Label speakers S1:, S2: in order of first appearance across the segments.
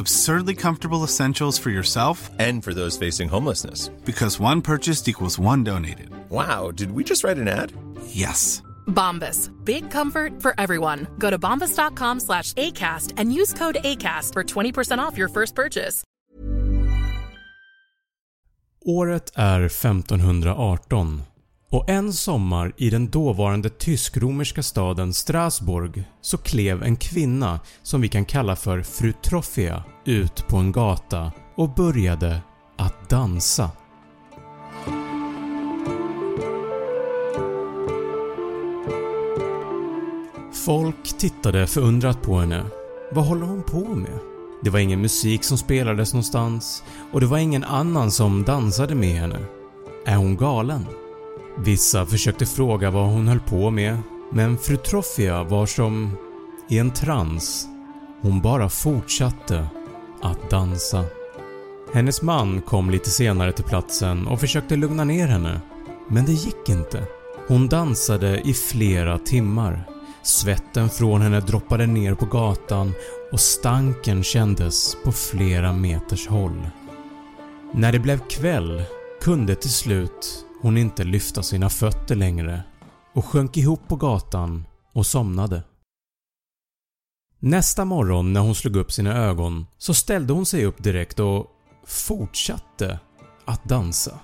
S1: Absurdly comfortable essentials for yourself
S2: And for those facing homelessness.
S1: because one purchased equals one donated.
S2: Wow, did we just write an ad?
S1: Yes.
S3: Bombas. Big comfort for everyone. Go to bombas.com slash ACAST and use code ACAST for 20% off your first purchase.
S4: Året är 1518 och en sommar i den dåvarande tysk-romerska staden Strasbourg så klev en kvinna som vi kan kalla för fru Troffea ut på en gata och började att dansa. Folk tittade förundrat på henne. Vad håller hon på med? Det var ingen musik som spelades någonstans och det var ingen annan som dansade med henne. Är hon galen? Vissa försökte fråga vad hon höll på med men fru Troffia var som i en trans. Hon bara fortsatte att dansa. Hennes man kom lite senare till platsen och försökte lugna ner henne. Men det gick inte. Hon dansade i flera timmar. Svetten från henne droppade ner på gatan och stanken kändes på flera meters håll. När det blev kväll kunde till slut hon inte lyfta sina fötter längre och sjönk ihop på gatan och somnade. Nästa morgon när hon slog upp sina ögon så ställde hon sig upp direkt och fortsatte att dansa.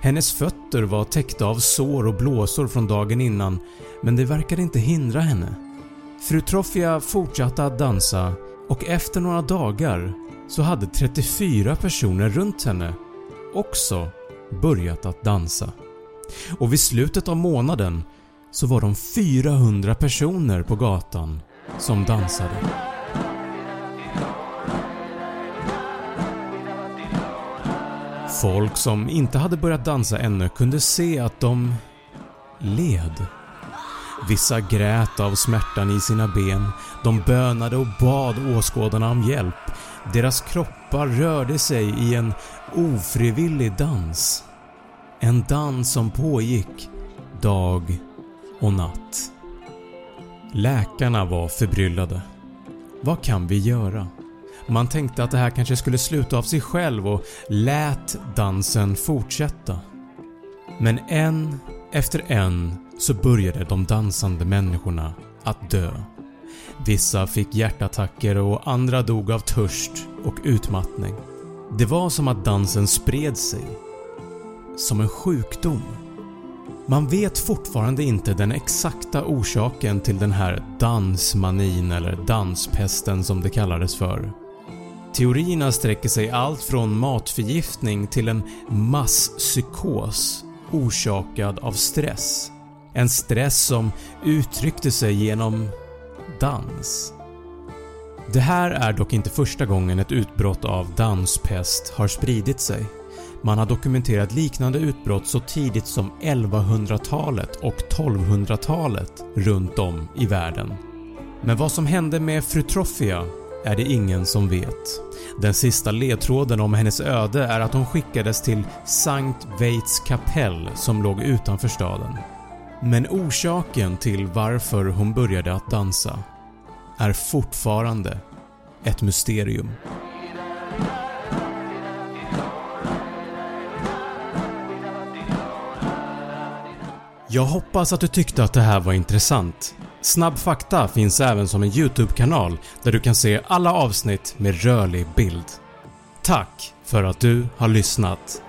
S4: Hennes fötter var täckta av sår och blåsor från dagen innan men det verkade inte hindra henne. Fru Troffia fortsatte att dansa och efter några dagar så hade 34 personer runt henne också börjat att dansa. Och vid slutet av månaden så var de 400 personer på gatan som dansade. Folk som inte hade börjat dansa ännu kunde se att de led. Vissa grät av smärtan i sina ben, de bönade och bad åskådarna om hjälp. Deras kroppar rörde sig i en ofrivillig dans. En dans som pågick dag och natt. Läkarna var förbryllade. Vad kan vi göra? Man tänkte att det här kanske skulle sluta av sig själv och lät dansen fortsätta. Men en efter en så började de dansande människorna att dö. Vissa fick hjärtattacker och andra dog av törst och utmattning. Det var som att dansen spred sig. Som en sjukdom. Man vet fortfarande inte den exakta orsaken till den här dansmanin eller danspesten som det kallades för. Teorierna sträcker sig allt från matförgiftning till en masspsykos orsakad av stress. En stress som uttryckte sig genom dans. Det här är dock inte första gången ett utbrott av danspest har spridit sig. Man har dokumenterat liknande utbrott så tidigt som 1100-talet och 1200-talet runt om i världen. Men vad som hände med fru Troffia är det ingen som vet. Den sista ledtråden om hennes öde är att hon skickades till Sankt Veits kapell som låg utanför staden. Men orsaken till varför hon började att dansa är fortfarande ett mysterium. Jag hoppas att du tyckte att det här var intressant. Snabb fakta finns även som en YouTube-kanal där du kan se alla avsnitt med rörlig bild. Tack för att du har lyssnat.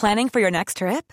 S5: Planning for your next trip?